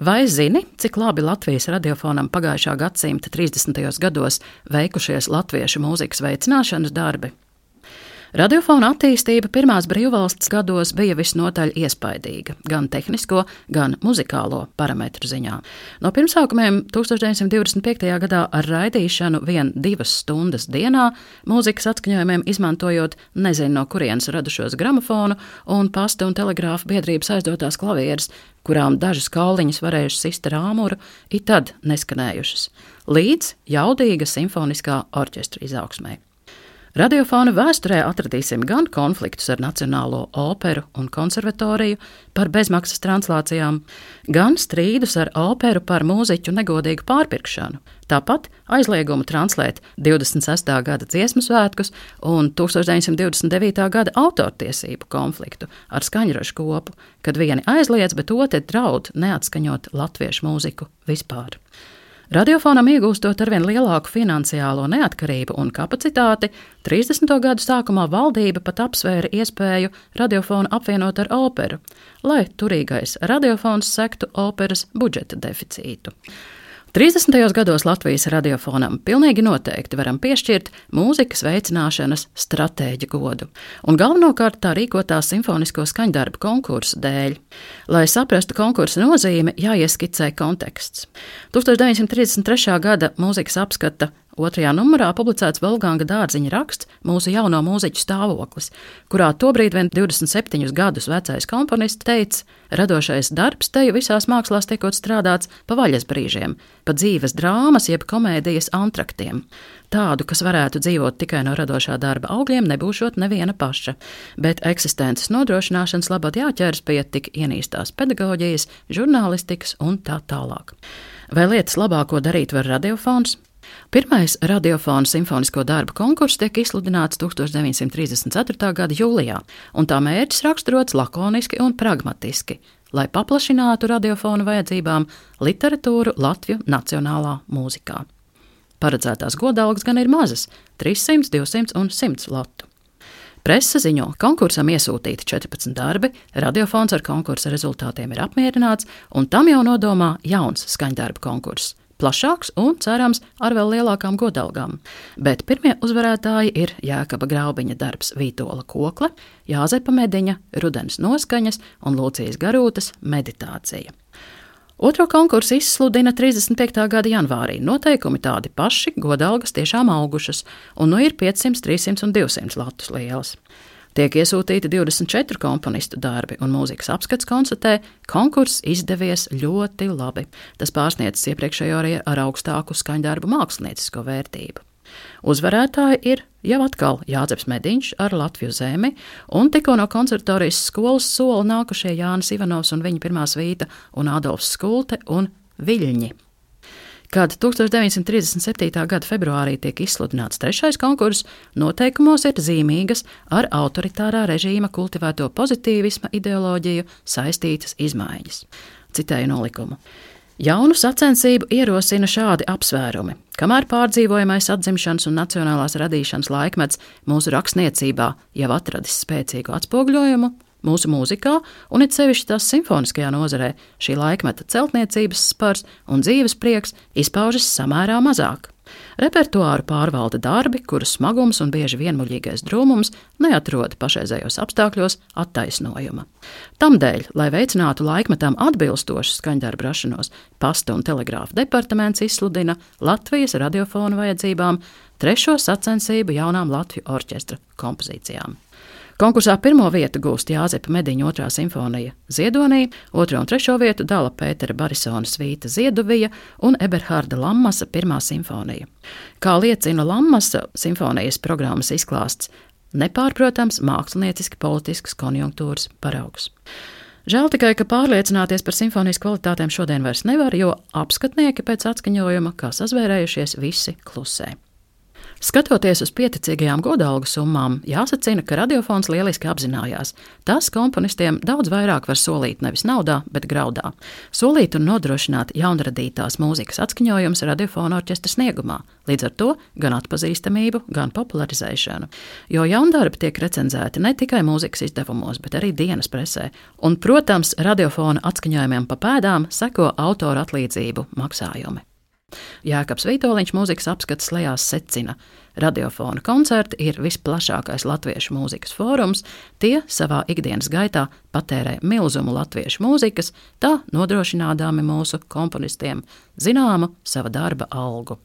Vai zini, cik labi Latvijas radiofonam pagājušā gadsimta 30. gados veikušies latviešu mūzikas veicināšanas darbi? Radiofona attīstība pirmās brīvvalsts gados bija visnotaļ iespaidīga, gan tehnisko, gan muzikālo parametru ziņā. No pirmsākumiem 1925. gadā ar raidīšanu vien divas stundas dienā, mūzikas atskaņojumiem izmantojot nezinu no kurienes radušos gramofonu un pasta un telegrāfa biedrības aizdotās klavieres, kurām dažas kauliņas varējušas sist ar āmuru, it tad neskanējušas, līdz jaudīga simfoniskā orķestra izaugsmai. Radiofona vēsturē atradīsim gan konfliktus ar Nacionālo operu un konservatoriju par bezmaksas translācijām, gan strīdus ar operu par mūziķu negodīgu pārpirkšanu, tāpat aizliegumu translēt 26. gada dziesmu svētkus un 1929. gada autortiesību konfliktu ar skaņražu kopu, kad vieni aizliedz, bet otri draud neatskaņot latviešu mūziku vispār. Radiofonam iegūstot arvien lielāku finansiālo neatkarību un kapacitāti, 30. gadu sākumā valdība pat apsvēra iespēju radiofonu apvienot ar operu, lai turīgais radiofons sektu operas budžeta deficītu. 30. gados Latvijas radiofonam pilnīgi noteikti varam piešķirt mūzikas veicināšanas stratēģi godu, un galvenokārt tā rīkotā simfonisko skaņdarbu konkursu dēļ. Lai saprastu konkursu nozīmi, jāieskicē konteksts. 1933. gada mūzikas apskata Otrajā numurā publicēts Volganga dārziņa raksts Mūsu jauno mūziķu stāvoklis, kurā tobrīd vien 27 gadus vecais komponists teica, radošais darbs teju visās mākslās tiekot strādāts pa vaļas brīžiem, pa dzīves drāmas jeb komēdijas antraktiem. Tādu, kas varētu dzīvot tikai no radošā darba augļiem, nebūšot neviena paša, bet eksistences nodrošināšanas labad jāķers pie tik ienīstās pedagoģijas, žurnālistikas un tā tālāk. Vai lietas labāko darīt var radiofons? Pirmais radiofona simfonisko darbu konkurss tiek izsludināts 1934. gada jūlijā, un tā mērķis raksturots lakoniski un pragmatiski, lai paplašinātu radiofona vajadzībām literatūru Latviju nacionālā mūzikā. Paredzētās godalgas gan ir mazas - 300, 200 un 100 latu. Presa ziņo, ka konkursam iesūtīti 14 darbi, radiofons ar konkursa rezultātiem ir apmierināts, un tam jau nodomā jauns skaņdarbu konkurss plašāks un, cerams, ar vēl lielākām godalgām. Bet pirmie uzvarētāji ir Jēkaba Graubiņa darbs Vītola Kokle, Jāzepa Mediņa, Rudens noskaņas un Lūcijas Garūtas meditācija. Otro konkursu izsludina 35. gada janvārī. Noteikumi tādi paši, godalgas tiešām augušas, un nu ir 500, 300 un 200 latus lielas. Tiek iesūtīti 24 komponistu darbi, un mūzikas apskats konstatē, ka konkurss izdevies ļoti labi. Tas pārsniedz iepriekšējo arī ar augstāku skaņdarbu māksliniecisko vērtību. Uzvarētāji ir jau atkal Jāzeps Mediņš ar Latviju zemi, un tikko no konservatorijas skolas sola nākušie Jānis Ivanovs un viņa pirmā svīta un Adolfs Skulte un Viļņi. Kad 1937. gada februārī tiek izsludināts trešais konkurss, noteikumos ir zīmīgas ar autoritārā režīma kultivēto pozitīvisma ideoloģiju saistītas izmaiņas. Citēju nolikumu. Jaunu sacensību ierosina šādi apsvērumi. Kamēr pārdzīvojamais atzimšanas un nacionālās radīšanas laikmets mūsu rakstniecībā jau atradis spēcīgu atspoguļojumu, Mūsu mūzikā, un it sevišķi tās simfoniskajā nozarē, šī laikmeta celtniecības spars un dzīves prieks izpaužas samērā mazāk. Repertuāru pārvalda darbi, kuru smagums un bieži vienmuļīgais drūmums neatrod pašreizējos apstākļos attaisnojuma. Tamdēļ, lai veicinātu laikmetam atbilstošu skaņdarbu rašanos, pasta un telegrāfa departaments izsludina Latvijas radiofonu vajadzībām trešo sacensību jaunām Latviju orķestra kompozīcijām. Konkursā pirmo vietu gūst Jāzepa Mediņa otrā simfonija Ziedonī, otro un trešo vietu dala Pētera Barisona svīta Zieduvija un Eberhārda Lammasa pirmā simfonija. Kā liecina Lammasa simfonijas programmas izklāsts, nepārprotams mākslinieciski politisks konjunktūras paraugs. Žēl tikai, ka pārliecināties par simfonijas kvalitātēm šodien vairs nevar, jo apskatnieki pēc atskaņojuma, kā sazvērējušies, visi klusē. Skatoties uz pieticīgajām godalgu summām, jāsacina, ka radiofons lieliski apzinājās. Tas komponistiem daudz vairāk var solīt nevis naudā, bet graudā. Solīt un nodrošināt jaunradītās mūzikas atskaņojums radiofona orķestra sniegumā, līdz ar to gan atpazīstamību, gan popularizēšanu. Jo jaundarbi tiek recenzēti ne tikai mūzikas izdevumos, bet arī dienas presē. Un, protams, radiofona atskaņojumiem pa pēdām seko autora atlīdzību maksājumi. Jēkabs Vitoļņš mūzikas apskats lejās secina. Radiofona koncerti ir visplašākais latviešu mūzikas fórums. Tie savā ikdienas gaitā patērē milzumu latviešu mūzikas, tā nodrošinādami mūsu komponistiem zināmu sava darba algu.